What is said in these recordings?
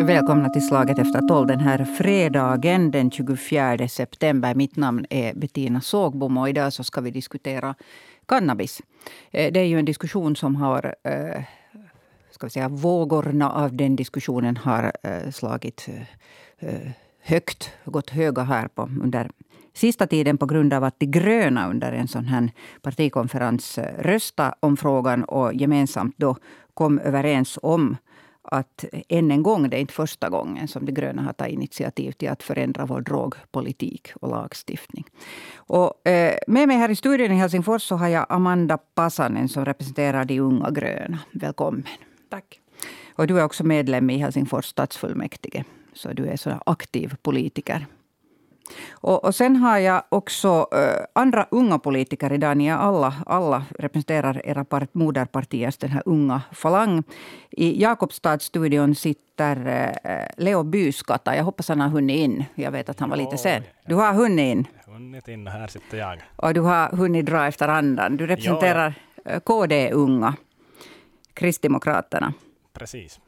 Välkomna till Slaget efter tolv den här fredagen den 24 september. Mitt namn är Bettina Sågbom och idag så ska vi diskutera cannabis. Eh, det är ju en diskussion som har eh, ska vi säga, vågorna av den diskussionen har eh, slagit högt, gått höga här på, under sista tiden på grund av att de gröna under en sån här partikonferens röstade om frågan och gemensamt då kom överens om att än en gång, det är inte första gången som de gröna har tagit initiativ till att förändra vår drogpolitik och lagstiftning. Och, eh, med mig här i studion i Helsingfors så har jag Amanda Pasanen som representerar de unga gröna. Välkommen. Tack. Och du är också medlem i Helsingfors stadsfullmäktige. Så du är så aktiv politiker. Och, och sen har jag också uh, andra unga politiker idag. Ni alla, alla representerar era part, moderpartiers den här unga falang. I Jakobstadsstudion sitter uh, Leo Byskata. Jag hoppas han har hunnit in. Jag vet att han var lite sen. Du har hunnit in? Hunnit in, här sitter jag. Och du har hunnit dra efter andan. Du representerar jo, KD-unga, Kristdemokraterna. Precis.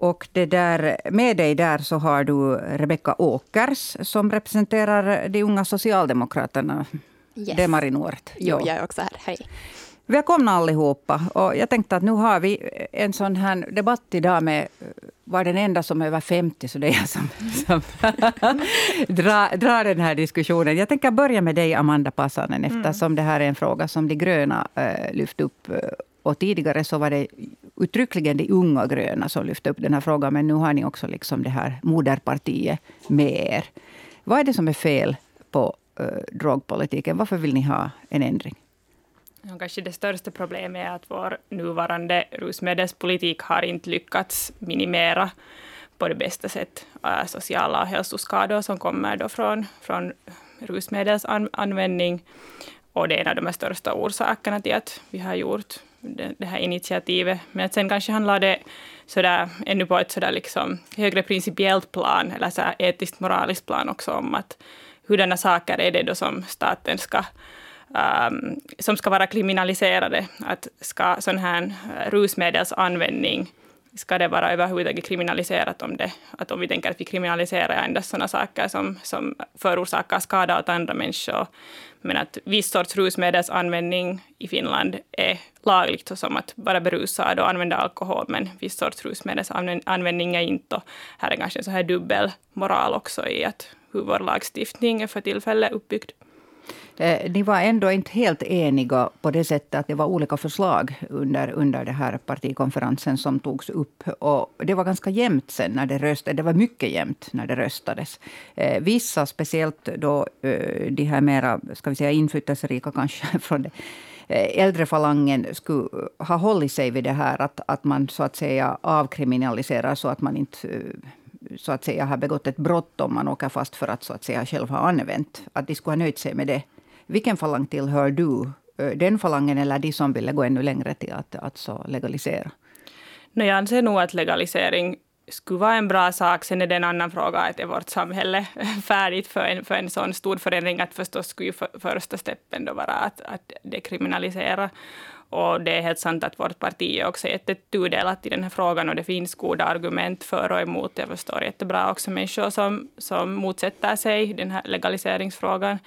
Och det där, med dig där så har du Rebecka Åkers som representerar de unga Socialdemokraterna. Yes. Det är Marin Årt. Jo, jag är också här. Hej. Välkomna allihopa. Och jag tänkte att nu har vi en sån här debatt idag med var den enda som är över 50, så det är jag som, som drar, drar den här diskussionen. Jag tänker börja med dig, Amanda Passanen, mm. eftersom mm. det här är en fråga som de gröna äh, lyft upp. Och tidigare så var det uttryckligen de unga gröna som lyfte upp den här frågan. Men nu har ni också liksom det här moderpartiet med er. Vad är det som är fel på eh, drogpolitiken? Varför vill ni ha en ändring? Kanske det största problemet är att vår nuvarande rusmedelspolitik har inte lyckats minimera på det bästa sätt eh, sociala hälsoskador som kommer då från, från rusmedelsanvändning. Och det är en av de största orsakerna till att vi har gjort det, här initiativet. Men att sen kanske handlar det sådär, ännu på ett sådär liksom högre principiellt plan, eller så etiskt moraliskt plan också, om att hurdana saker är det då som staten ska um, som ska vara kriminaliserade. Att ska sån här eh, rusmedelsanvändning ska det vara överhuvudtaget kriminaliserat om det, att om vi tänker att vi kriminaliserar endast sådana saker som, som förorsakar skada åt andra människor, men att viss sorts rusmedelsanvändning i Finland är lagligt, som att vara berusad och använda alkohol, men viss sorts rusmedelsanvändning är inte. Och här är kanske en så här dubbel moral också i att hur vår lagstiftning är för tillfället uppbyggd. Eh, ni var ändå inte helt eniga på det sättet att det var olika förslag under, under den här partikonferensen som togs upp. Och det var ganska jämnt sen när det röstades. Det var mycket jämnt när det röstades. Eh, vissa, speciellt då eh, de här mera ska vi säga, inflytelserika kanske från det Eh, äldre falangen skulle ha hållit sig vid det här att, att man så att säga avkriminaliserar så att man inte eh, så att säga har begått ett brott om man åker fast för att så att säga själv ha använt. Att de skulle ha nöjt sig med det. Vilken falang tillhör du? Eh, den falangen eller de som ville gå ännu längre till att alltså legalisera? No, jag anser nog att legalisering skulle vara en bra sak. Sen är det en annan fråga att är vårt samhälle färdigt för en, för en sån stor förändring? Att förstås skulle ju för, första steppen då vara att, att dekriminalisera. Och det är helt sant att vårt parti är också jättetudelat i den här frågan och det finns goda argument för och emot. Jag förstår jättebra också människor som, som motsätter sig den här legaliseringsfrågan.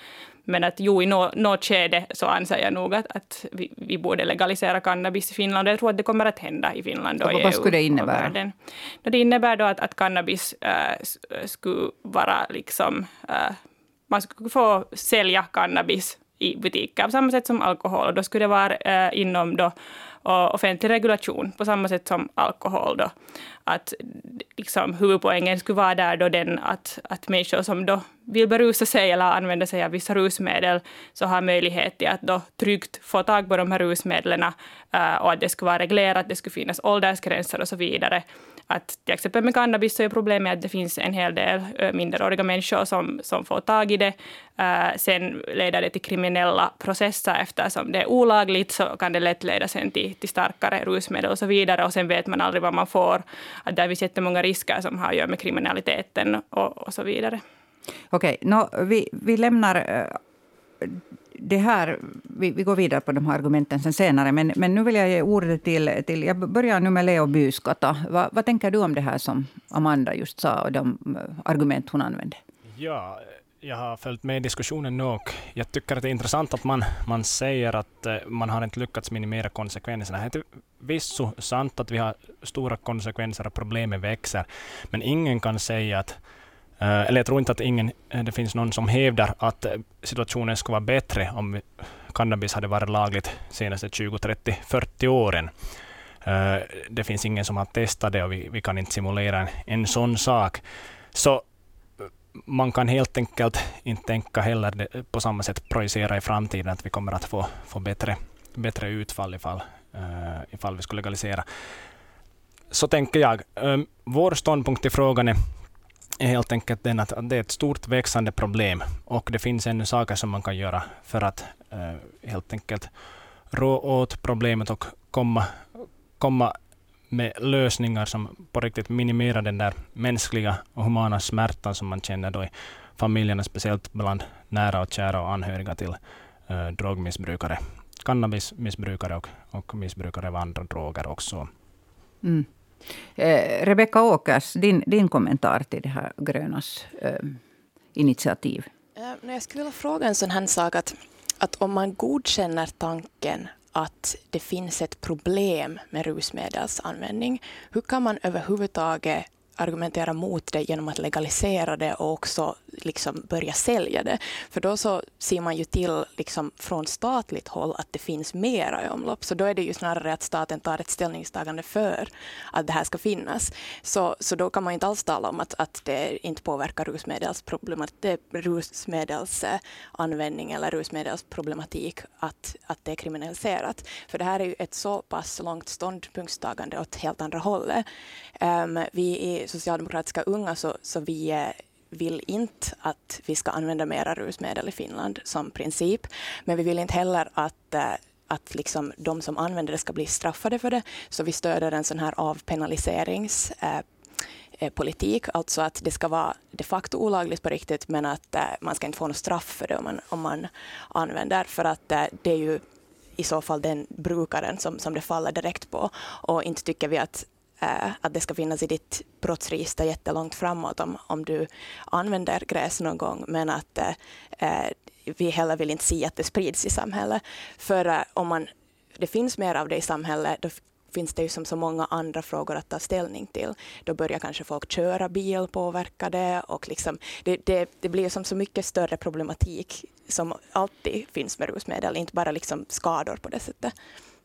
Men att jo, i något no skede så anser jag nog att, att vi, vi, borde legalisera cannabis i Finland. Jag tror att det kommer att hända i Finland. Och, och vad skulle det innebära? Det innebär då att, att cannabis äh, skulle vara liksom... Äh, man skulle få sälja cannabis i butiker på samma sätt som alkohol. Och då skulle det vara eh, inom då, eh, offentlig regulation på samma sätt som alkohol. Då. Att liksom, huvudpoängen skulle vara där då den att, att människor som då vill berusa sig eller använda sig av vissa rusmedel så har möjlighet till att då tryggt få tag på de här rusmedlen eh, och att det skulle vara reglerat, det skulle finnas åldersgränser och så vidare. Att till exempel med cannabis så är problemet att det finns en hel del minderåriga människor som, som får tag i det. Uh, sen leder det till kriminella processer eftersom det är olagligt så kan det lätt leda sen till, till starkare rusmedel och så vidare och sen vet man aldrig vad man får. Att där finns jättemånga risker som har att göra med kriminaliteten och, och så vidare. Okej, okay, no, vi, vi lämnar uh, det här, vi, vi, går vidare på de här argumenten sen senare. Men, men nu vill jag ge ordet till, till... Jag börjar nu med Leo Byskata. Va, vad tänker du om det här som Amanda just sa och de eh, argument hon använde? Ja, jag har följt med i diskussionen nu och jag tycker att det är intressant att man, man säger att eh, man har inte lyckats minimera konsekvenserna. Det är visst sant att vi har stora konsekvenser och problemen växer, men ingen kan säga att Eh, eller jag tror inte att ingen, eh, det finns någon som hävdar att eh, situationen skulle vara bättre om cannabis hade varit lagligt senaste 20, 30, 40 åren. Det finns ingen som har testat det och vi, vi kan inte simulera en, en sån sak. Så man kan helt enkelt inte tänka heller det, på samma sätt projicera i framtiden att vi kommer att få, få bättre, bättre utfall ifall, ifall vi skulle legalisera. Så tänker jag. Vår ståndpunkt i frågan är är helt enkelt den att det är ett stort växande problem och det finns ännu saker som man kan göra för att eh, helt enkelt rå åt problemet och komma, komma med lösningar som på riktigt minimerar den där mänskliga och humana smärtan som man känner då i familjerna, speciellt bland nära och kära och anhöriga till eh, drogmissbrukare, cannabismissbrukare och, och missbrukare av andra droger också. Mm. Eh, Rebecka Åkers, din, din kommentar till det här Grönas eh, initiativ? Eh, jag skulle vilja fråga en sån här sak. Att, att om man godkänner tanken att det finns ett problem med rusmedelsanvändning, hur kan man överhuvudtaget argumentera mot det genom att legalisera det och också liksom börja sälja det. För då så ser man ju till liksom från statligt håll att det finns mera i omlopp. Så då är det ju snarare att staten tar ett ställningstagande för att det här ska finnas. Så, så då kan man inte alls tala om att, att det inte påverkar eh, rusmedelsanvändning eller rusmedelsproblematik att, att det är kriminaliserat. För det här är ju ett så pass långt ståndpunktstagande åt helt andra hållet. Um, vi i socialdemokratiska unga så, så vi eh, vill inte att vi ska använda mera rusmedel i Finland som princip. Men vi vill inte heller att eh, att liksom de som använder det ska bli straffade för det. Så vi stöder en sån här avpenaliseringspolitik, eh, alltså att det ska vara de facto olagligt på riktigt, men att man ska inte få något straff för det om man, om man använder, för att det är ju i så fall den brukaren som, som det faller direkt på. Och inte tycker vi att Eh, att det ska finnas i ditt brottsregister jättelångt framåt om, om du använder gräs någon gång, men att eh, eh, vi heller vill inte se att det sprids i samhället. För eh, om man, det finns mer av det i samhället, då finns det ju som så många andra frågor att ta ställning till. Då börjar kanske folk köra bil påverkade och liksom, det, det, det blir som så mycket större problematik som alltid finns med rusmedel, inte bara liksom skador på det sättet.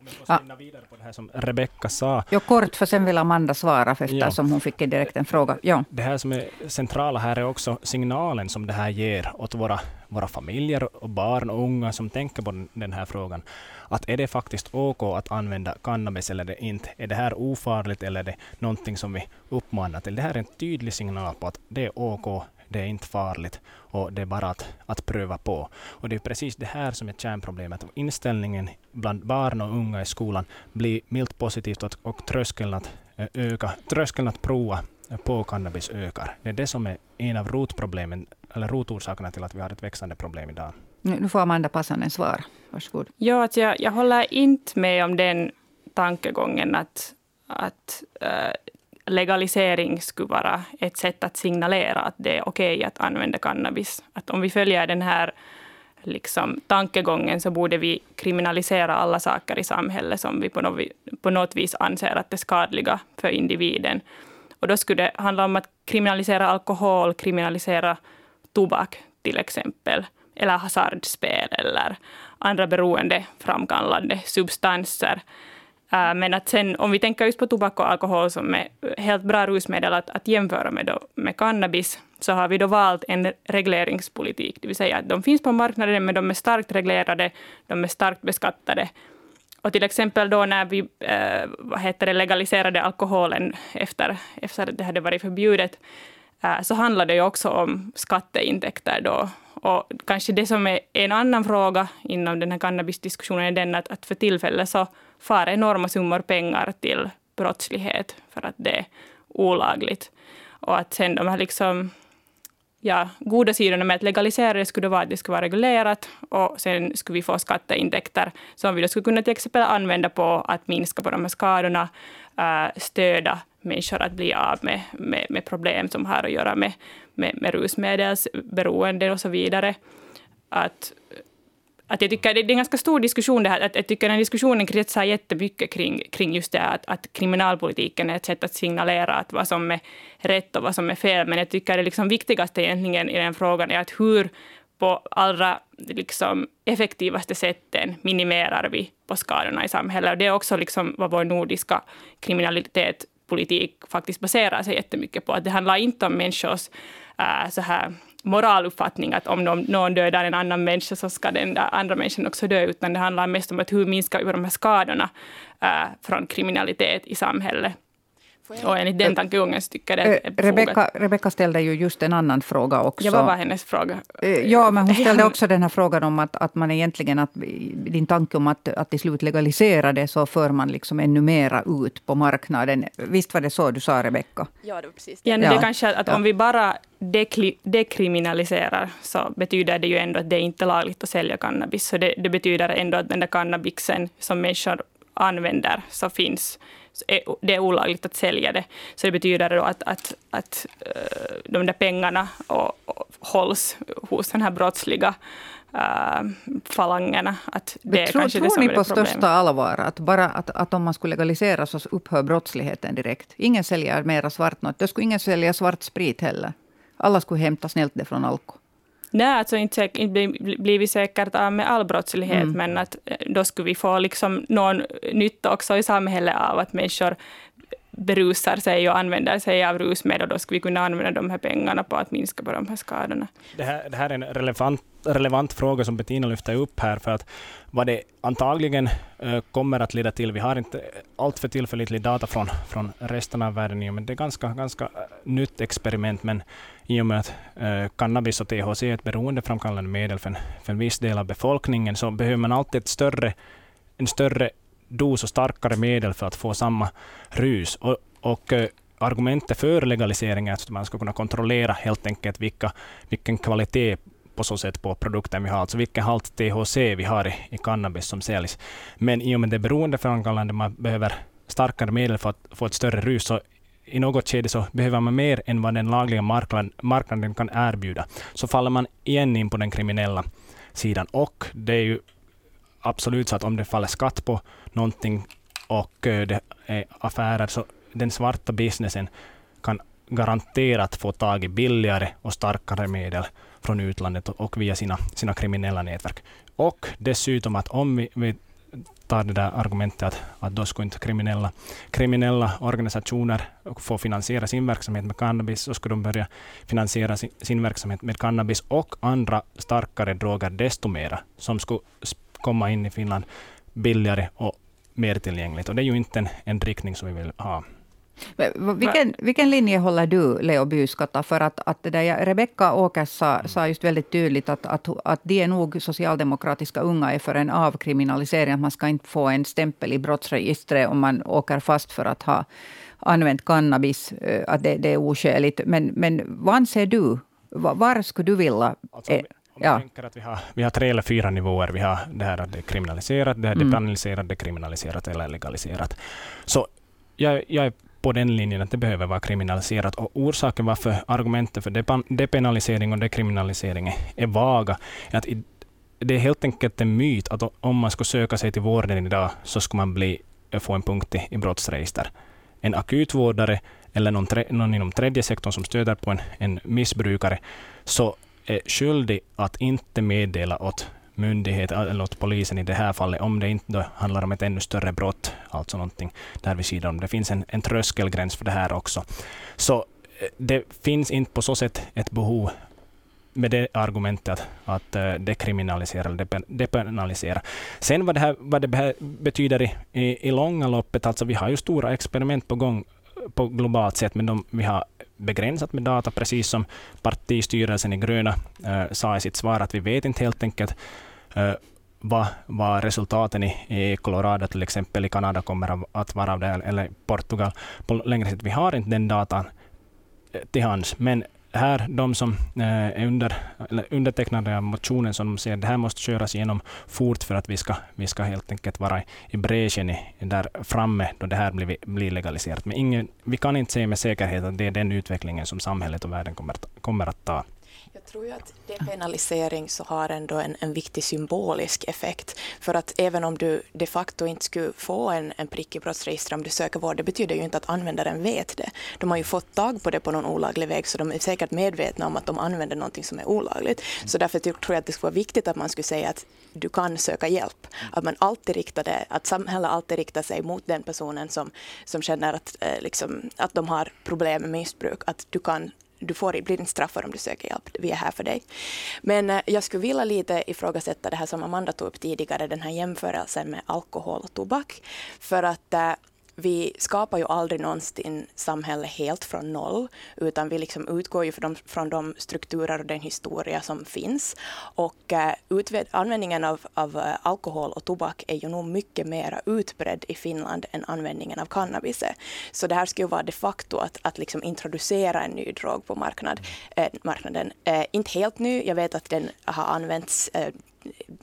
Om jag får vidare på det här som Rebecka sa. Ja, kort, för sen vill Amanda svara eftersom ja. hon fick direkt en fråga. Ja. Det här som är centrala här är också signalen som det här ger åt våra, våra familjer och barn och unga som tänker på den här frågan. Att är det faktiskt OK att använda cannabis eller det inte? Är det här ofarligt eller är det någonting som vi uppmanar till? Det här är en tydlig signal på att det är OK det är inte farligt och det är bara att, att pröva på. Och det är precis det här som är kärnproblemet. Inställningen bland barn och unga i skolan blir milt positivt och, och tröskeln att eh, öka, tröskeln att prova på cannabis ökar. Det är det som är en av rotproblemen, eller rotorsakerna till att vi har ett växande problem idag. Nu får Amanda Passanen svara. Varsågod. Ja, att jag, jag håller inte med om den tankegången att, att äh, legalisering skulle vara ett sätt att signalera att det är okej okay att använda cannabis. Att om vi följer den här liksom, tankegången så borde vi kriminalisera alla saker i samhället som vi på något, på något vis anser att är skadliga för individen. Och då skulle det handla om att kriminalisera alkohol, kriminalisera tobak till exempel, eller hasardspel eller andra beroendeframkallande substanser. Äh, men att sen, om vi tänker just på tobak och alkohol som är helt bra rusmedel att, att jämföra med, då, med cannabis, så har vi då valt en regleringspolitik. Det vill säga att de finns på marknaden, men de är starkt reglerade, de är starkt beskattade. Och till exempel då när vi äh, vad heter det, legaliserade alkoholen efter, efter att det hade varit förbjudet, äh, så handlade det också om skatteintäkter då. Och kanske det som är en annan fråga inom den här cannabisdiskussionen är den att, att för tillfället så far enorma summor pengar till brottslighet för att det är olagligt. Och att sen de här liksom ja, goda sidorna med att legalisera det skulle vara att det skulle vara reglerat och sen skulle vi få skatteintäkter som vi då skulle kunna till exempel använda på att minska på de här skadorna, stödja stöda människor att bli av med, med, med problem som har att göra med, med, med rusmedelsberoende och så vidare. Att, att jag tycker det är en ganska stor diskussion det här. Att jag tycker den diskussionen kretsar jättemycket kring, kring just det här att, att kriminalpolitiken är ett sätt att signalera att vad som är rätt och vad som är fel. Men jag tycker det liksom viktigaste egentligen i den frågan är att hur på allra liksom, effektivaste sätten minimerar vi på skadorna i samhället. Och det är också liksom vad vår nordiska kriminalitet politik faktiskt baserar sig jättemycket på. Att det handlar inte om människors äh, så här moraluppfattning att om någon, någon dödar en annan människa så ska den där andra människan också dö, utan det handlar mest om att hur minskar vi de här skadorna äh, från kriminalitet i samhället. Och enligt den tankegången så tycker jag det är Rebecka, Rebecka ställde ju just en annan fråga också. Ja, vad var hennes fråga? Ja, men hon ställde också den här frågan om att, att man egentligen, att din tanke om att, att till slut legalisera det, så för man liksom ännu mera ut på marknaden. Visst var det så du sa, Rebecka? Ja, det var precis det. Ja, det är kanske att om vi bara dekriminaliserar, så betyder det ju ändå att det är inte är lagligt att sälja cannabis. Så det, det betyder ändå att den där cannabisen som människor använder, så finns det är olagligt att sälja det. Så det betyder då att, att, att eh, de där pengarna och, och hålls hos den här brottsliga uh, falangerna. Att det är tror, kanske tror det som ni på största allvar att, bara att, att om man skulle legalisera så upphör brottsligheten direkt? Ingen säljer mera svart något. Då skulle ingen sälja svart sprit heller. Alla skulle hämta snällt det från Alko. Nej, alltså inte, inte blir vi säkert av med all brottslighet, mm. men att eh, då skulle vi få liksom någon nytta också i samhället av att människor berusar sig och använder sig av rusmedel, och då skulle vi kunna använda de här pengarna på att minska på de här skadorna. Det här, det här är en relevant, relevant fråga som Bettina lyfter upp här, för att vad det antagligen uh, kommer att leda till, vi har inte alltför tillförlitlig data från, från resten av världen, men det är ganska, ganska uh, nytt experiment, men i och med att eh, cannabis och THC är ett beroendeframkallande medel för en, för en viss del av befolkningen, så behöver man alltid ett större, en större dos och starkare medel för att få samma rus. Och, och eh, argumentet för legalisering är att man ska kunna kontrollera helt enkelt vilka, vilken kvalitet på så sätt på produkten vi har, alltså vilken halt THC vi har i, i cannabis som säljs. Men i och med det beroendeframkallande, man behöver starkare medel för att få ett större rus, så i något skede så behöver man mer än vad den lagliga marknaden, marknaden kan erbjuda. Så faller man igen in på den kriminella sidan. Och det är ju absolut så att om det faller skatt på någonting och eh, det är affärer, så den svarta businessen kan garanterat få tag i billigare och starkare medel från utlandet och via sina, sina kriminella nätverk. Och dessutom att om vi, vi tar det där argumentet att, att då skulle inte kriminella, kriminella organisationer få finansiera sin verksamhet med cannabis, så skulle de börja finansiera sin, sin verksamhet med cannabis och andra starkare droger desto mera, som skulle komma in i Finland billigare och mer tillgängligt. Och det är ju inte en, en riktning som vi vill ha. Vilken, vilken linje håller du, Leo Byskatta? För att, att det där, Rebecka Åkers sa, sa just väldigt tydligt att, att, att de är nog socialdemokratiska unga är för en avkriminalisering. Att man ska inte få en stämpel i brottsregistret om man åker fast för att ha använt cannabis. Eh, att det, det är oskäligt. Men, men vad anser du? Var skulle du vilja... Alltså, om vi ja. tänker att vi har, vi har tre eller fyra nivåer. Vi har det här att det är kriminaliserat, det är mm. depenaliserat, dekriminaliserat eller legaliserat. Så jag, jag är på den linjen att det behöver vara kriminaliserat. Och orsaken varför argumenten för depenalisering och dekriminalisering är vaga är att det är helt enkelt en myt att om man skulle söka sig till vården idag så skulle man bli, eh, få en punkt i, i brottsregister. En akutvårdare eller någon, tre, någon inom tredje sektorn som stöder på en, en missbrukare så är skyldig att inte meddela åt myndighet eller åt polisen i det här fallet, om det inte handlar om ett ännu större brott, alltså någonting där vid sidan om. Det finns en, en tröskelgräns för det här också. Så det finns inte på så sätt ett behov med det argumentet att, att dekriminalisera eller depenalisera. Sen vad det, här, vad det betyder i, i, i långa loppet, alltså vi har ju stora experiment på gång på globalt sätt, men de, vi har begränsat med data, precis som partistyrelsen i Gröna uh, sa i sitt svar, att vi vet inte helt enkelt Eh, vad, vad resultaten i, i Colorado till exempel i Kanada kommer att vara av det, eller Portugal på längre sikt. Vi har inte den datan eh, till hands, men här, de som eh, är under, undertecknade av motionen, som säger att det här måste köras igenom fort för att vi ska, vi ska helt enkelt vara i bräschen där framme då det här blir, blir legaliserat. Men ingen, vi kan inte säga med säkerhet att det är den utvecklingen som samhället och världen kommer, kommer att ta. Jag tror ju att depenalisering så har ändå en, en viktig symbolisk effekt. För att även om du de facto inte skulle få en, en prick i brottsregistret om du söker vård, det betyder ju inte att användaren vet det. De har ju fått tag på det på någon olaglig väg, så de är säkert medvetna om att de använder någonting som är olagligt. Så därför tror jag att det skulle vara viktigt att man skulle säga att du kan söka hjälp. Att man alltid riktar det, att samhället alltid riktar sig mot den personen som, som känner att, eh, liksom, att de har problem med missbruk. Att du kan du får, blir inte straffad om du söker hjälp. Vi är här för dig. Men eh, jag skulle vilja lite ifrågasätta det här som Amanda tog upp tidigare, den här jämförelsen med alkohol och tobak. För att eh, vi skapar ju aldrig någonsin samhälle helt från noll, utan vi liksom utgår ju från de, från de strukturer och den historia som finns. Och äh, användningen av, av eh, alkohol och tobak är ju nog mycket mer utbredd i Finland än användningen av cannabis. Så det här skulle vara de facto att, att liksom introducera en ny drog på marknad, eh, marknaden. Eh, inte helt ny, jag vet att den har använts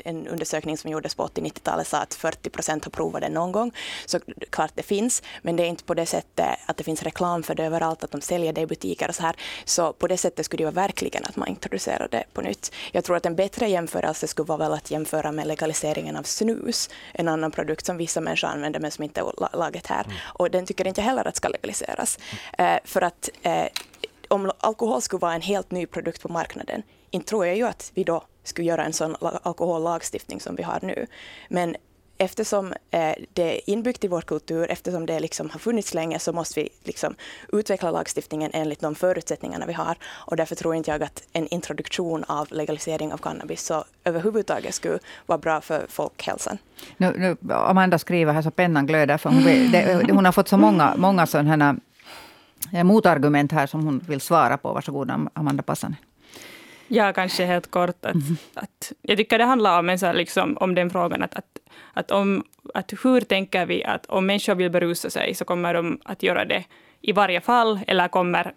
en undersökning som gjordes på 80-90-talet sa att 40 procent har provat den någon gång. Så klart det finns, men det är inte på det sättet att det finns reklam för det överallt, att de säljer det i butiker och så här. Så på det sättet skulle det vara verkligen att man introducerar det på nytt. Jag tror att en bättre jämförelse skulle vara väl att jämföra med legaliseringen av snus, en annan produkt som vissa människor använder men som inte är laget här. Mm. Och den tycker inte heller att ska legaliseras. Mm. Eh, för att eh, om alkohol skulle vara en helt ny produkt på marknaden, inte tror jag ju att vi då skulle göra en sån alkohollagstiftning som vi har nu. Men eftersom eh, det är inbyggt i vår kultur, eftersom det liksom har funnits länge, så måste vi liksom utveckla lagstiftningen enligt de förutsättningarna vi har. Och därför tror inte jag att en introduktion av legalisering av cannabis så överhuvudtaget skulle vara bra för folkhälsan. Nu, nu, Amanda skriver här så pennan glöder, för hon, det, hon har fått så många, många sådana eh, motargument här som hon vill svara på. Varsågod, Amanda Passanen. Ja, kanske helt kort. Att, mm. att, jag tycker det handlar om, en så liksom, om den frågan att, att, att, om, att hur tänker vi att om människor vill berusa sig så kommer de att göra det i varje fall eller kommer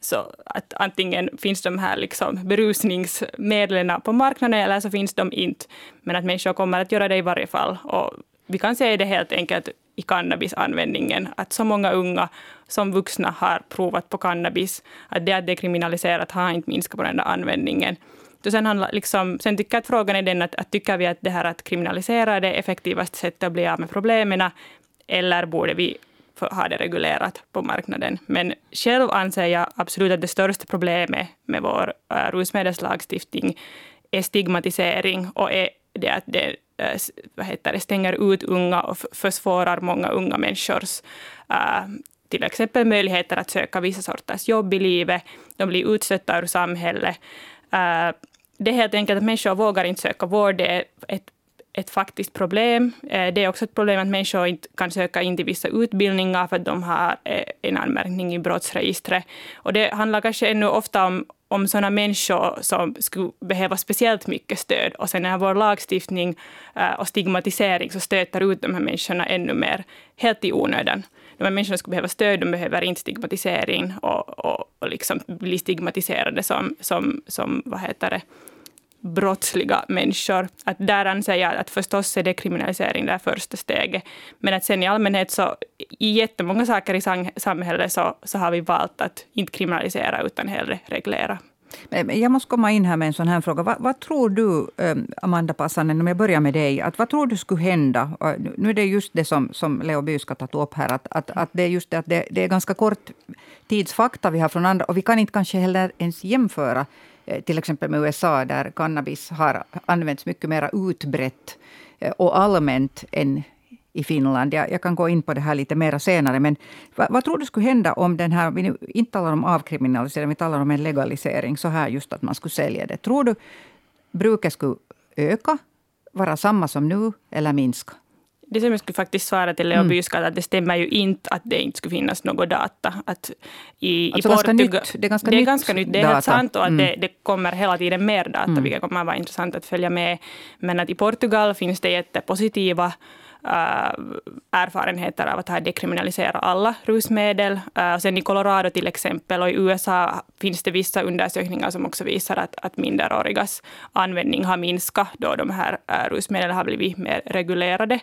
så att antingen finns de här liksom berusningsmedlen på marknaden eller så finns de inte. Men att människor kommer att göra det i varje fall. Och vi kan se det helt enkelt i cannabisanvändningen. Att så många unga som vuxna har provat på cannabis, att det att det är kriminaliserat har inte minskat på den där användningen. Så sen, handla, liksom, sen tycker jag att frågan är den att, att tycker vi att det här att kriminalisera är det effektivaste sättet att bli av med problemen, eller borde vi ha det reglerat på marknaden. Men själv anser jag absolut att det största problemet med vår äh, rusmedelslagstiftning är stigmatisering och är det att det eh, vad heter det, stänger ut unga och försvårar många unga människors eh, till exempel möjligheter att söka vissa sorters jobb i livet. De blir utstötta ur samhället. Eh, det är helt enkelt att människor vågar inte söka vård. Det är ett, ett faktiskt problem. Det är också ett problem att människor inte kan söka in till vissa utbildningar för att de har en anmärkning i brottsregistret. Och det handlar kanske ännu ofta om om sådana människor som skulle behöva speciellt mycket stöd. Och sen är vår lagstiftning eh, och stigmatisering så stöter ut de här människorna ännu mer, helt i onödan. De här människorna skulle behöva stöd, de behöver inte stigmatisering och, och, och liksom bli stigmatiserade som, som, som vad heter det, brottsliga människor. Att där anser jag att förstås är dekriminalisering det första steget. Men att sen i allmänhet så i jättemånga saker i samhället så, så har vi valt att inte kriminalisera utan hellre reglera. Jag måste komma in här med en sån här fråga. Vad, vad tror du, eh, Amanda Passanen, om jag börjar med dig, att vad tror du skulle hända? Nu är det just det som, som Leo By ska ta upp här, att, att, att det är just det att det, det är ganska kort tidsfakta vi har från andra, och vi kan inte kanske heller ens jämföra Eh, till exempel med USA, där cannabis har använts mycket mer utbrett eh, och allmänt än i Finland. Jag, jag, kan gå in på det här lite mer senare. Men vad, vad, tror du skulle hända om den här, vi inte talar om avkriminalisering, vi talar om en legalisering, så här just att man skulle sälja det. Tror du bruket skulle öka, vara samma som nu eller minska? Det som jag skulle faktiskt svara till Leo mm. Byskal, att det stämmer ju inte att det inte skulle finnas något data. Att i, alltså i Portugal, nytt. Det är ganska, det är nytt, ganska nytt. Det är data. helt sant och att mm. det, det, kommer hela tiden mer data, mm. vilket kommer att vara intressant att följa med. Men att i Portugal finns det jättepositiva erfarenheter av att ha dekriminaliserat alla rusmedel. sen i Colorado till exempel och i USA finns det vissa undersökningar som också visar att, att minderårigas användning har minskat då de här rusmedlen har blivit mer regulerade.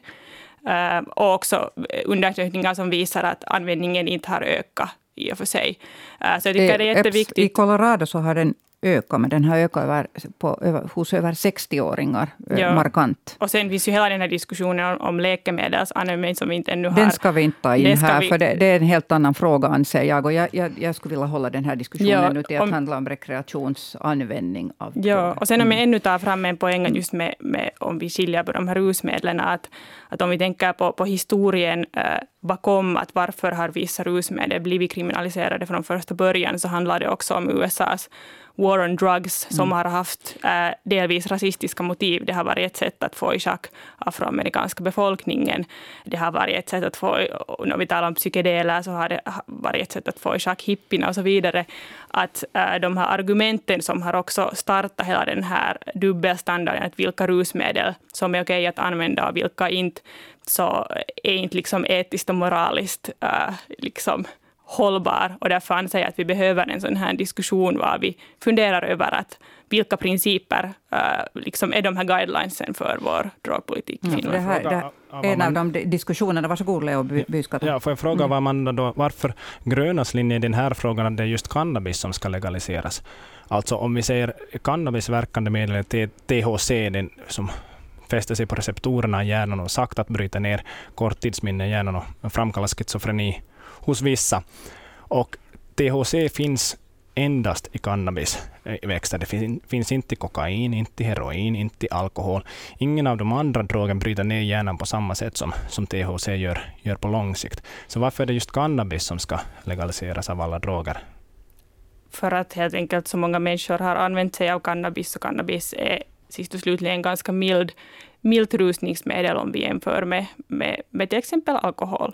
och också undersökningar som visar att användningen inte har ökat i och för sig. Så jag tycker det är jätteviktigt. I Colorado så har den öka, men den har ökat över, på, över, hos över 60-åringar eh, ja. markant. Och sen finns ju hela den här diskussionen om, om läkemedelsanvändning som vi inte ännu har. Den ska vi inte ta in här, vi... för det, det, är en helt annan fråga anser jag. Och jag, jag, jag skulle vilja hålla den här diskussionen ja, nu till att om... handla om rekreationsanvändning av Ja, och sen om jag mm. ännu tar fram en poäng just med, med om vi skiljer på de här rusmedlen, att, att om vi tänker på, på historien eh, bakom att varför har vissa rusmedel blivit kriminaliserade från första början, så handlar det också om USAs war on drugs som mm. har haft äh, delvis rasistiska motiv. Det har varit ett sätt att få i schack afroamerikanska befolkningen. Det har varit ett sätt att få, när vi talar om psykedeler, så har det varit ett sätt att få i schack hippierna och så vidare. Att eh, de här argumenten som har också startat hela den här dubbelstandarden, att vilka rusmedel som är okej att använda och vilka inte, så är inte liksom etiskt och moraliskt eh, liksom hållbar. Och därför anser jag att vi behöver en sån här diskussion var vi funderar över att vilka principer uh, liksom är de här guidelinesen för vår drogpolitik i mm. Finland. Mm, det här, det, en av de diskussionerna. Varsågod Leo Byskato. Ja, får jag fråga mm. man då, varför grönas linje i den här frågan att det är just cannabis som ska legaliseras? Alltså om vi säger cannabisverkande medel, THC, den som fäster sig på receptorerna i hjärnan och sakta att bryta ner korttidsminne i hjärnan och framkalla schizofreni hos vissa. Och THC finns endast i cannabisväxter. Det finns inte i kokain, inte i heroin, inte i alkohol. Ingen av de andra drogerna bryter ner hjärnan på samma sätt som, som THC gör, gör på lång sikt. Så varför är det just cannabis som ska legaliseras av alla droger? För att helt enkelt så många människor har använt sig av cannabis, och cannabis är sist och slutligen ganska mild, milt rusningsmedel om vi jämför med, med, med till exempel alkohol.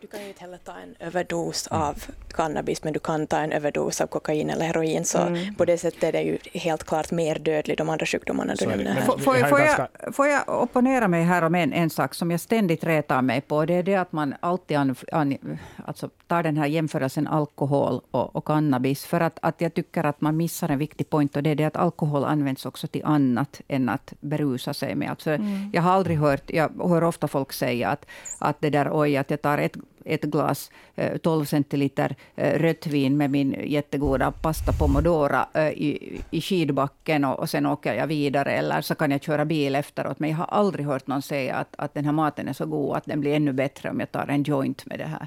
Du kan ju inte heller ta en överdos av cannabis, men du kan ta en överdos av kokain eller heroin, så mm. på det sättet är det ju helt klart mer dödligt, de andra sjukdomarna du nämner här. Får, får, jag, får jag opponera mig här om en, en sak som jag ständigt retar mig på, det är det att man alltid an, an, alltså tar den här jämförelsen alkohol och, och, cannabis, för att, att jag tycker att man missar en viktig point, och det är det att alkohol används också till annat än att berusa sig med. Alltså, mm. Jag har aldrig hört, jag hör ofta folk säga att, att det där, oj, att jag tar ett ett glas 12 eh, centiliter eh, rött vin med min jättegoda pasta pomodora eh, i, i skidbacken och, och sen åker jag vidare. Eller så kan jag köra bil efteråt. Men jag har aldrig hört någon säga att, att den här maten är så god att den blir ännu bättre om jag tar en joint med det här.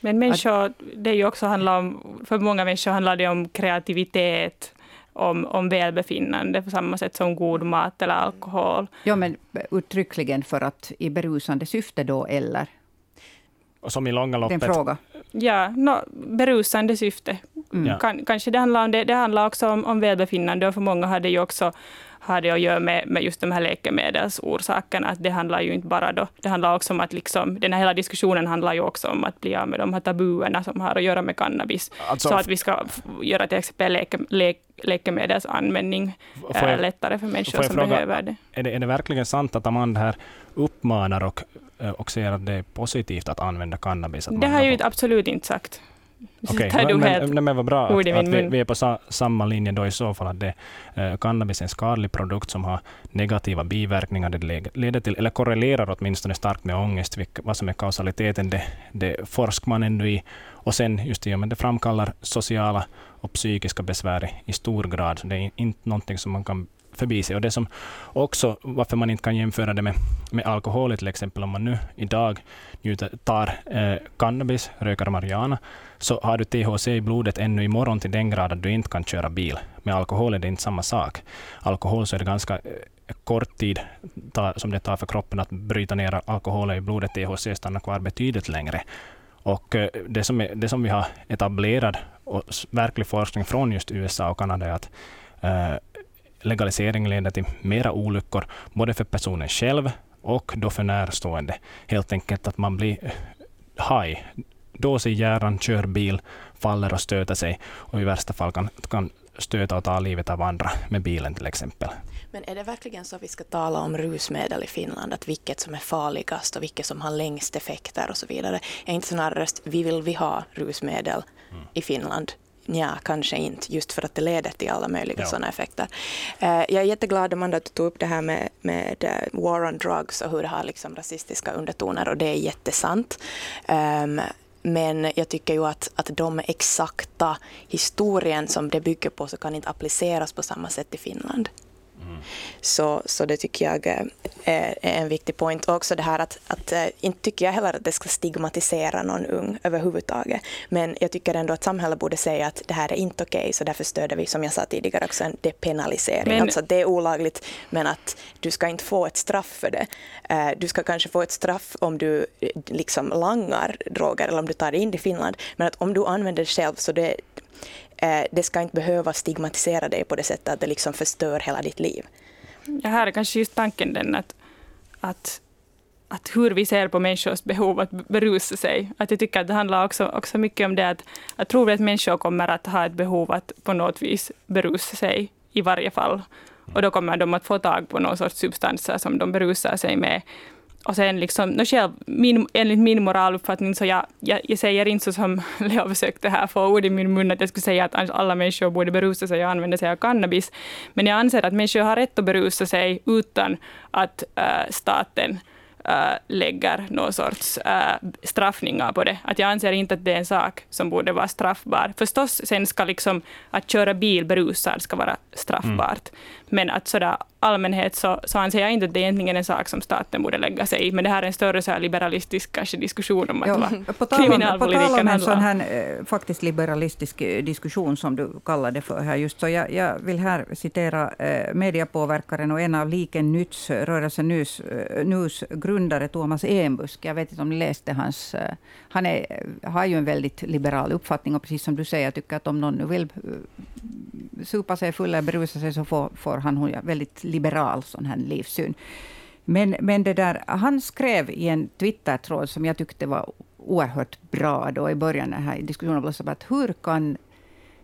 Men människor, det är ju också handlar om, för många människor handlar det om kreativitet, om, om välbefinnande på samma sätt som god mat eller alkohol. Ja, men uttryckligen för att i berusande syfte då, eller? Och som i långa loppet... Den fråga. Ja, no, berusande syfte. Mm. Kan, kanske det handlar om det. Det handlar också om, om välbefinnande och för många har det ju också har det att göra med, med just de här läkemedelsorsakerna. Att det handlar ju inte bara då, det handlar också om att liksom, den här hela diskussionen handlar ju också om att bli av med de här tabuerna som har att göra med cannabis. Alltså, så att vi ska göra till exempel läke, lä, läkemedelsanvändning jag, äh, lättare för människor som fråga, behöver det. Är, det. är det verkligen sant att Amanda här uppmanar och, eh, och säger att det är positivt att använda cannabis? Att det har jag ju absolut inte sagt. Okej, okay. men, men, men vad bra att, att vi, vi, är på sa, samma linje då i så fall, att det, eh, cannabis är en skadlig produkt som har negativa biverkningar. Det leder till, eller korrelerar åtminstone starkt med ångest. Vilka, vad som är kausaliteten, det, det forskar man ännu i. Och sen just och med det framkallar sociala och psykiska besvär i, stor grad. Det är inte någonting som man kan förbi sig. Och det som också, varför man inte kan jämföra det med, med alkohol till exempel, om man nu idag njuter, tar eh, cannabis, röker marijuana, så har du THC i blodet ännu imorgon till den grad att du inte kan köra bil. Med alkohol är det inte samma sak. Alkohol så är det ganska eh, kort tid som det tar för kroppen att bryta ner alkoholen i blodet. THC stannar kvar betydligt längre. Och eh, det som, är, det som vi har etablerat och verklig forskning från just USA och Kanada är att eh, legalisering leder till mera olyckor, både för personen själv och då för närstående. Helt enkelt att man blir ”high” haj, dås i hjärnan, kör bil, faller och stöter sig och i värsta fall kan, kan stöta och ta livet av andra med bilen till exempel. Men är det verkligen så vi ska tala om rusmedel i Finland, att vilket som är farligast och vilket som har längst effekter och så vidare? Är inte snarare vi vill vi ha rusmedel mm. i Finland? Ja, kanske inte, just för att det leder till alla möjliga ja. sådana effekter. Uh, jag är jätteglad, Amanda, att du tog upp det här med, med uh, war on drugs och hur det har liksom rasistiska undertoner, och det är jättesant. Men jag tycker ju att, att de exakta historien som det bygger på så kan inte appliceras på samma sätt i Finland. Så, så det tycker jag är, är en viktig point. Och också det här att, att eh, inte tycker jag heller att det ska stigmatisera någon ung överhuvudtaget. Men jag tycker ändå att samhället borde säga att det här är inte okej, okay, så därför stöder vi, som jag sa tidigare, också en depenalisering. Men, alltså det är olagligt, men att du ska inte få ett straff för det. Eh, du ska kanske få ett straff om du eh, liksom langar droger eller om du tar det in i Finland. Men att om du använder det själv så det, Eh, det ska inte behöva stigmatisera dig på det sättet att det liksom förstör hela ditt liv. Ja, här är kanske just tanken den att, att, att hur vi ser på människors behov att berusa sig. Att jag tycker att det handlar också, också mycket om det att jag tror att människor kommer att ha ett behov att på något vis berusa sig i varje fall. Och då kommer de att få tag på någon sorts substanser som de berusar sig med. Och sen liksom, no själv, min, enligt min moraluppfattning, så jag, jag, jag säger inte så som Leo försökte här få ord i min mun, att jag skulle säga att alla människor borde berusa sig och använda sig av cannabis. Men jag anser att människor har rätt att berusa sig utan att äh, staten äh, lägger någon sorts äh, straffningar på det. Att jag anser inte att det är en sak som borde vara straffbar. Förstås, sen ska liksom att köra bil berusad ska vara straffbart. Mm. Men att sådär allmänhet så, så anser jag inte att det är egentligen en sak som staten borde lägga sig i. Men det här är en större så här liberalistisk kanske diskussion om att vad kriminalpolitiken handlar om. På tal om en sån här eh, faktiskt liberalistisk eh, diskussion som du kallade det för här just så jag, jag vill här citera eh, mediapåverkaren och en av Liken Nytts, rörelsen Nus, Nus grundare Thomas Enbusk. Jag vet inte om ni läste hans... Han är, har ju en väldigt liberal uppfattning och precis som du säger, jag tycker att om någon nu vill supa sig full eller berusa sig så får, får han hon väldigt liberal sån här livssyn. Men, men det där, han skrev i en Twitter-tråd som jag tyckte var oerhört bra då i början, den här diskussionen blossade att hur kan...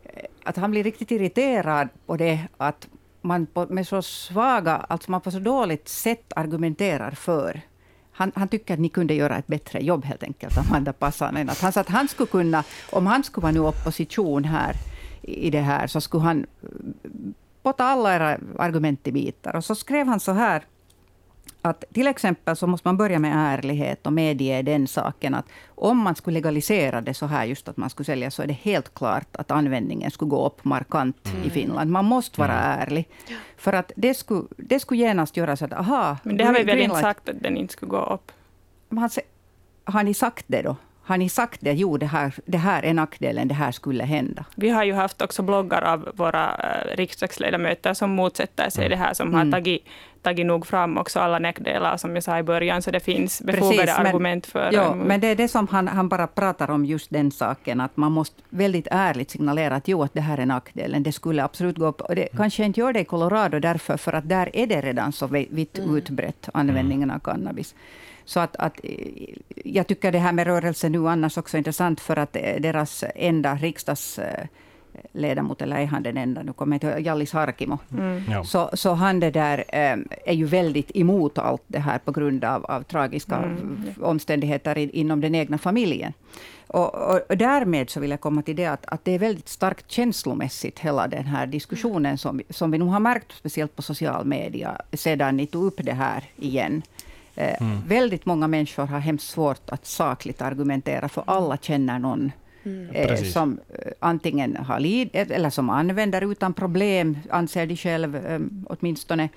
Eh, att han blir riktigt irriterad på det att man på, med så svaga, alltså man på så dåligt sätt argumenterar för han, han, tycker att ni kunde göra ett bättre jobb helt enkelt, Amanda Passanen. Att han sa att han skulle kunna, om han skulle vara nu opposition här, i det här, så skulle han potta alla era argument i bitar. Och så skrev han så här, att till exempel så måste man börja med ärlighet och medge den saken att om man skulle legalisera det så här, just att man skulle sälja, så är det helt klart att användningen skulle gå upp markant mm. i Finland. Man måste vara mm. ärlig. För att det skulle, det skulle genast göra så att, aha... Men det har vi väl inte sagt att den inte skulle gå upp? har ni sagt det då? Har ni sagt det? Jo, det här, det här är nackdelen, det här skulle hända. Vi har ju haft också bloggar av våra äh, riksdagsledamöter som motsätter sig mm. det här, som har mm. tagit, tagit nog fram också alla nackdelar, som jag sa i början, så det finns befogade Precis, men, argument för... Ja, men det är det som han, han bara pratar om, just den saken, att man måste väldigt ärligt signalera att jo, att det här är nackdelen, det skulle absolut gå. Och det mm. kanske inte gör det i Colorado därför, för att där är det redan så vitt utbrett, användningen av cannabis. Så att, att, jag tycker det här med rörelsen nu annars också är intressant, för att deras enda riksdagsledamot, eller är han den enda, nu kommer jag inte Jallis Harkimo. Mm. Ja. Så, så han det där, eh, är ju väldigt emot allt det här på grund av, av tragiska mm. omständigheter inom den egna familjen. Och, och, och, därmed så vill jag komma till det att, att det är väldigt starkt känslomässigt, hela den här diskussionen som, som vi nu har märkt, speciellt på social media, sedan ni tog upp det här igen. Eh, mm. Väldigt många människor har hemskt svårt att sakligt argumentera, för alla känner någon Mm. Eh, som eh, antingen har lid, eller som använder utan problem, anser de själv åtminstone,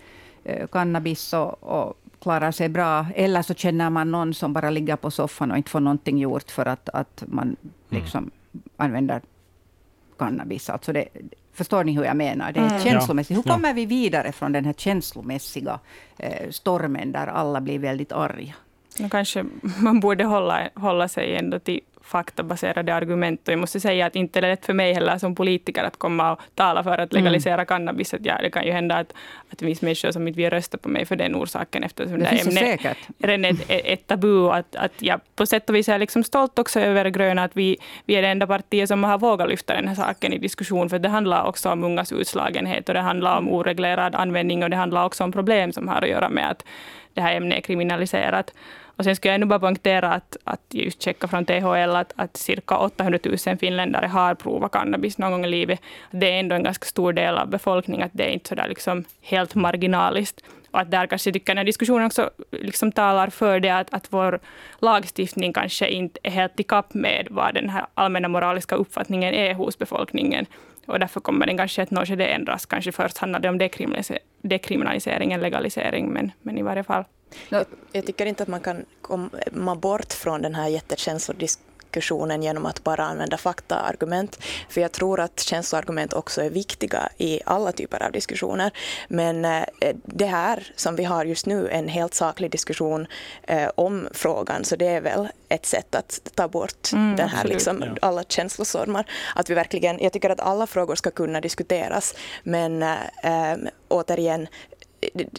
cannabis och, och klarar sig bra. Eller så känner man någon som bara ligger på soffan och inte får någonting gjort för att, att man mm. liksom mm. använder cannabis. Alltså det, Förstår ni hur jag menar? Det är mm. känslomässigt. Hur kommer vi vidare från den här känslomässiga eh, stormen där alla blir väldigt arga? Nu kanske man borde hålla, hålla sig ändå till faktabaserade argument. Och jag måste säga att inte är det lätt för mig heller som politiker att komma och tala för att legalisera mm. cannabis. Att ja, det kan ju hända att, att det finns människor som inte vill rösta på mig för den orsaken eftersom det, det ämnet är redan ett, ett tabu. Att, att jag på sätt och vis är liksom stolt också över gröna att vi, vi är det enda partiet som har vågat lyfta den här saken i diskussion. För det handlar också om ungas utslagenhet och det handlar om oreglerad användning och det handlar också om problem som har att göra med att det här ämnet är kriminaliserat. Och sen skulle jag ännu bara poängtera att, att just checka från THL att, att cirka 800 000 finländare har provat cannabis någon gång i livet. Det är ändå en ganska stor del av befolkningen, att det är inte så där liksom helt marginaliskt. Och att där kanske jag tycker den här diskussionen också liksom talar för det att, att vår lagstiftning kanske inte är helt i kapp med vad den här allmänna moraliska uppfattningen är hos befolkningen. Och därför kommer den kanske att något det ändras. Kanske först handlar det om dekriminalisering än legalisering, men, men i varje fall. Jag tycker inte att man kan komma bort från den här jättekänslodiskussionen genom att bara använda faktaargument. För jag tror att känsloargument också är viktiga i alla typer av diskussioner. Men eh, det här som vi har just nu, en helt saklig diskussion eh, om frågan, så det är väl ett sätt att ta bort mm, den här liksom, ja. alla känslostormar. Att vi verkligen, jag tycker att alla frågor ska kunna diskuteras, men äh, återigen,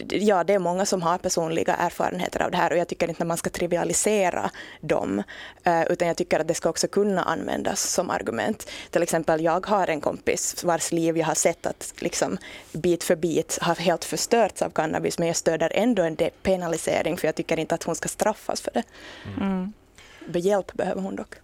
ja, det är många som har personliga erfarenheter av det här och jag tycker inte att man ska trivialisera dem, eh, utan jag tycker att det ska också kunna användas som argument. Till exempel, jag har en kompis vars liv jag har sett att liksom bit för bit har helt förstörts av cannabis, men jag stöder ändå en depenalisering, för jag tycker inte att hon ska straffas för det. Mm. Hjälp behöver hon dock.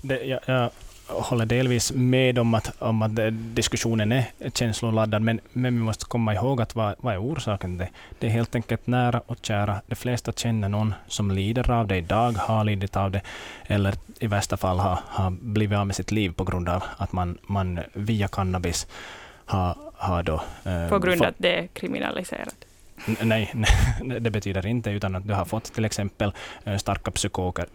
Det, jag, jag håller delvis med om att, om att diskussionen är känsloladdad, men, men vi måste komma ihåg att vad, vad är orsaken? Det, det är helt enkelt nära och kära. De flesta känner någon som lider av det idag, har lidit av det, eller i värsta fall har, har blivit av med sitt liv på grund av att man, man via cannabis har, har då... Eh, på grund av att det är kriminaliserat? Nej, det betyder inte, utan att du har fått till exempel eh, starka psykoker,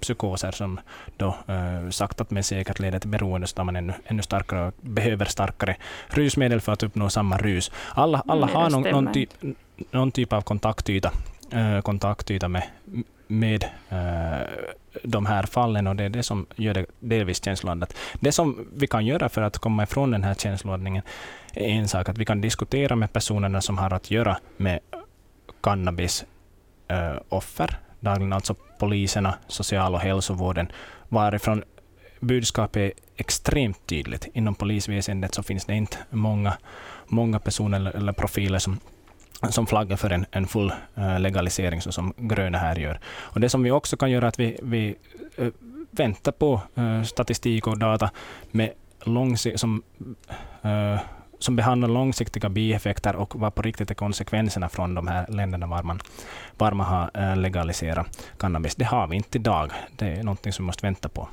psykoser som då eh, saktat men säkert leder till beroende, så man ännu, ännu starkare behöver starkare rusmedel för att uppnå samma rus. Alla, alla har någon, någon, typ, någon typ av kontaktyta, eh, kontaktyta med, med eh, de här fallen och det är det som gör det delvis känsloladdat. Det som vi kan göra för att komma ifrån den här känsloladdningen är en sak, att vi kan diskutera med personerna som har att göra med cannabisoffer, eh, dagligen alltså poliserna, social och hälsovården, varifrån budskapet är extremt tydligt. Inom polisväsendet så finns det inte många, många personer eller profiler som som flaggar för en, en full eh, legalisering, så som gröna här gör. Och det som vi också kan göra är att vi, vi eh, väntar på eh, statistik och data med som, som behandlar långsiktiga bieffekter och vad på riktigt är konsekvenserna från de här länderna var man, var man har legaliserat cannabis. Det har vi inte idag. Det är någonting som vi måste vänta på.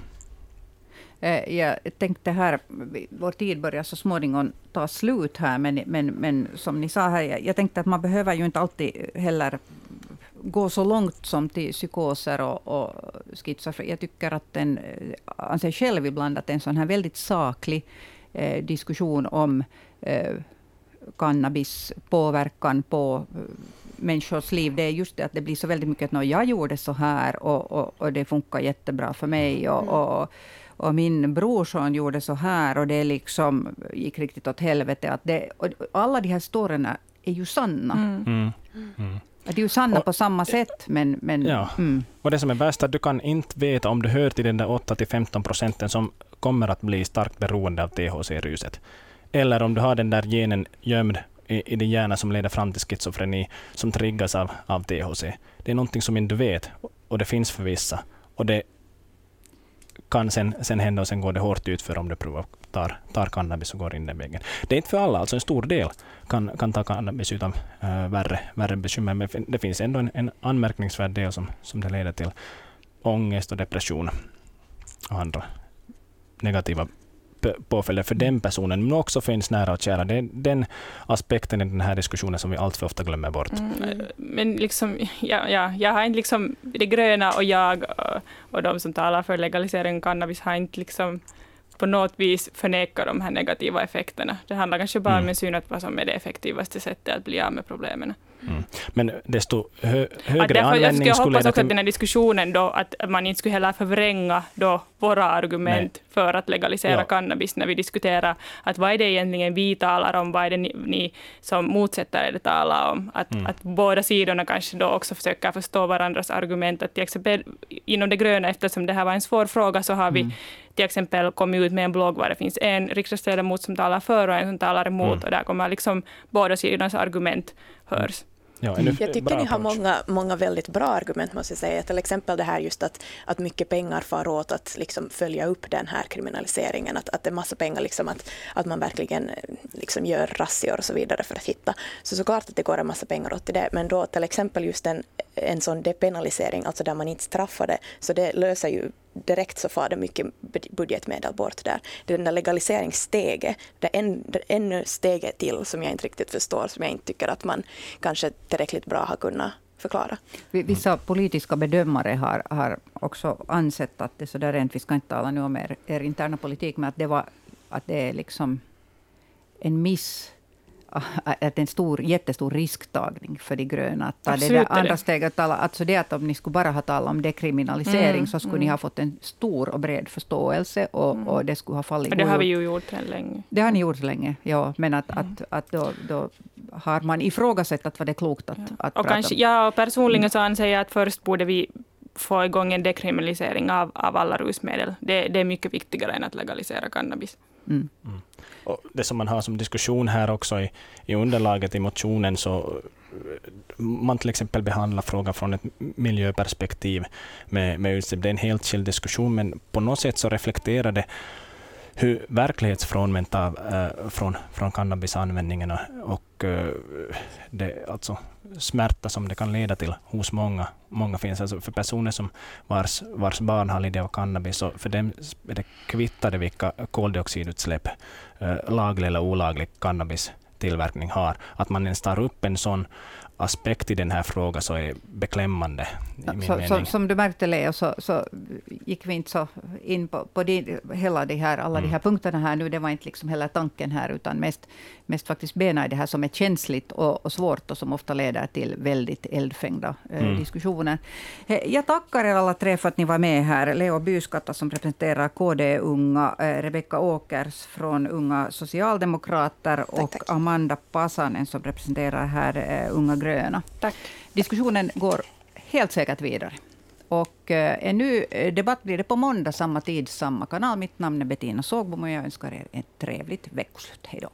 Eh, jag tänkte här, vår tid börjar så småningom ta slut här, men, men, men som ni sa här, jag tänkte att man behöver ju inte alltid heller gå så långt som till psykoser och, och schizofreni. Jag tycker att den, eh, anser själv ibland att en sån här väldigt saklig eh, diskussion om eh, cannabis påverkan på eh, människors liv, det är just det att det blir så väldigt mycket att jag gjorde så här och, och, och det funkar jättebra för mig. Och, mm. och och min brorson gjorde så här och det liksom gick riktigt åt helvete. Att det, alla de här storyna är ju sanna. Mm. Mm. Mm. De är ju sanna och, på samma sätt, men... men ja. Mm. Och det som är värst är att du kan inte veta om du hör till den där 8-15 procenten som kommer att bli starkt beroende av THC-ruset. Eller om du har den där genen gömd i, i din hjärna som leder fram till schizofreni, som triggas av, av THC. Det är någonting som inte du vet, och det finns för vissa. Och det kan sen, sen hända och sen går det hårt ut för om du provar, tar, tar cannabis och går in den vägen. Det är inte för alla, alltså en stor del kan, kan ta cannabis utan äh, värre, värre bekymmer, men det finns ändå en, en anmärkningsvärd del som, som det leder till ångest och depression och andra negativa påföljder för den personen, men också för ens nära och kära. Det är den aspekten i den här diskussionen som vi alltför ofta glömmer bort. Mm, men liksom, ja, ja, jag har inte liksom, det gröna och jag och, de som talar för legalisering av cannabis har inte liksom på något vis förneka de här negativa effekterna. Det handlar kanske bara mm. om en syn att vad som är det effektivaste sättet att bli av med problemen. Mm. Men desto hö högre därför, användning jag skulle... Jag hoppas också att den här diskussionen då, att man inte skulle heller förvränga då våra argument Nej. för att legalisera ja. cannabis när vi diskuterar att vad är det egentligen vi talar om, vad är det ni, ni som motsätter er talar om. Att, mm. att båda sidorna kanske då också försöker förstå varandras argument. Att till exempel inom det gröna, eftersom det här var en svår fråga, så har vi mm. till exempel kommit ut med en blogg var det finns en riksdagsledamot som talar för och en som talar emot. Mm. Och där kommer liksom båda sidornas argument hörs. Ja, jag tycker ni har många, många väldigt bra argument, måste jag säga. Till exempel det här just att, att mycket pengar far åt att liksom följa upp den här kriminaliseringen. Att, att det är massa pengar, liksom att, att man verkligen liksom gör razzior och så vidare för att hitta. Så såklart att det går en massa pengar åt till det. Men då till exempel just en, en sån depenalisering, alltså där man inte straffar det, så det löser ju direkt så far det mycket budgetmedel bort där. Det är den där legaliseringssteget, det är en, det ännu steget till som jag inte riktigt förstår, som jag inte tycker att man kanske tillräckligt bra har kunnat förklara. Vissa politiska bedömare har, har också ansett att det så där rent, vi ska inte tala nu om er, er interna politik, men att det, var, att det är liksom en miss att en stor, jättestor risktagning för de gröna. Att ta det där andra steget, alltså det att om ni skulle bara ha talat om dekriminalisering, mm, så skulle mm. ni ha fått en stor och bred förståelse, och, mm. och det skulle ha fallit och Det har vi ju gjort länge. Det har ni gjort länge, ja. Men att, att, mm. att då, då har man ifrågasatt att var det klokt att, ja. att och prata kanske, Ja, och personligen så anser jag att först borde vi få igång en dekriminalisering av, av alla rusmedel. Det, det är mycket viktigare än att legalisera cannabis. Mm. Mm. Och det som man har som diskussion här också i, i underlaget i motionen, så eh, man till exempel behandlar frågan från ett miljöperspektiv med, med utsläpp. Det är en helt skild diskussion, men på något sätt så reflekterar det hur verklighetsfrånvänt av, äh, eh, från, från cannabisanvändningen och äh, det, alltså, smärta som det kan leda till hos många. Många finns alltså för personer som vars, vars barn har lidit av cannabis, så för dem är det kvittade vilka koldioxidutsläpp äh, laglig eller olaglig cannabistillverkning har. Att man ens tar upp en sån aspekt i den här frågan så är beklämmande. Så, så, som du märkte, Leo, så, så gick vi inte så in på, på de, hela de här, alla mm. de här punkterna här nu. Det var inte liksom hela tanken här, utan mest, mest faktiskt bena i det här som är känsligt och, och svårt och som ofta leder till väldigt eldfängda eh, mm. diskussioner. Jag tackar er alla tre för att ni var med här. Leo Byskatta som representerar KD Unga, eh, Rebecka Åkers från Unga Socialdemokrater tack, och tack. Amanda Pasanen som representerar här eh, Unga Gröna. Tack. Diskussionen går helt säkert vidare. Och en ny debatt blir det på måndag, samma tid, samma kanal. Mitt namn är Bettina Sågbom och jag önskar er ett trevligt veckoslut. Hej då.